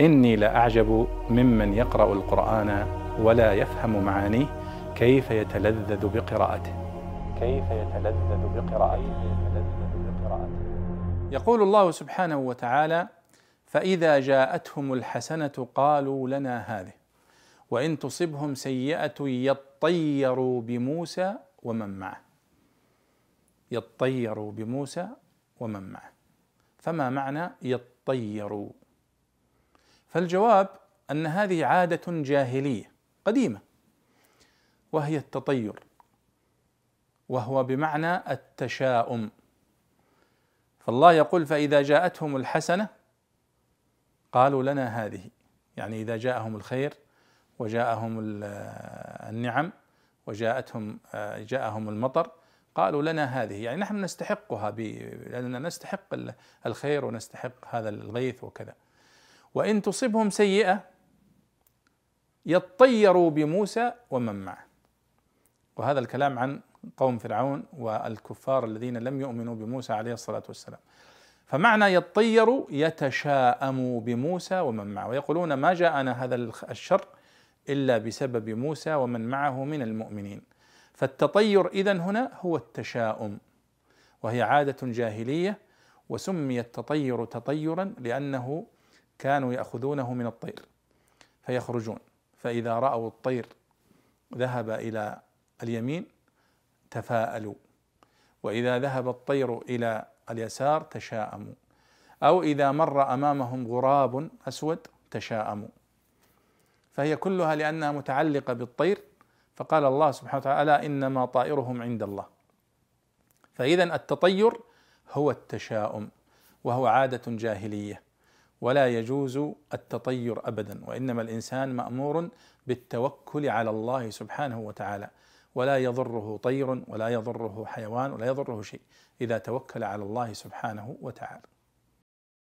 إني لأعجب ممن يقرأ القرآن ولا يفهم معانيه كيف يتلذذ بقراءته. كيف يتلذذ بقراءته. يقول الله سبحانه وتعالى فإذا جاءتهم الحسنة قالوا لنا هذه وإن تصبهم سيئة يطيروا بموسى ومن معه. يطيروا بموسى ومن معه. فما معنى يطيروا؟ فالجواب أن هذه عادة جاهلية قديمة وهي التطير وهو بمعنى التشاؤم. فالله يقول فإذا جاءتهم الحسنة قالوا لنا هذه. يعني إذا جاءهم الخير وجاءهم النعم وجاءتهم جاءهم المطر قالوا لنا هذه. يعني نحن نستحقها لأننا نستحق الخير ونستحق هذا الغيث وكذا. وإن تصبهم سيئة يطيروا بموسى ومن معه. وهذا الكلام عن قوم فرعون والكفار الذين لم يؤمنوا بموسى عليه الصلاة والسلام. فمعنى يطيروا يتشاءموا بموسى ومن معه. ويقولون ما جاءنا هذا الشر إلا بسبب موسى ومن معه من المؤمنين. فالتطير إذا هنا هو التشاؤم. وهي عادة جاهلية وسمي التطير تطيرا لأنه كانوا يأخذونه من الطير فيخرجون. فإذا رأوا الطير ذهب إلى اليمين تفاءلوا. وإذا ذهب الطير إلى اليسار تشاءموا. أو إذا مر أمامهم غراب أسود تشاءموا. فهي كلها لأنها متعلقة بالطير. فقال الله سبحانه وتعالى إنما طائرهم عند الله. فاذا التطير هو التشاؤم وهو عادة جاهلية. ولا يجوز التطير ابدا وإنما الإنسان مأمور بالتوكل على الله سبحانه وتعالى. ولا يضره طير ولا يضره حيوان ولا يضره شيء إذا توكل على الله سبحانه وتعالى.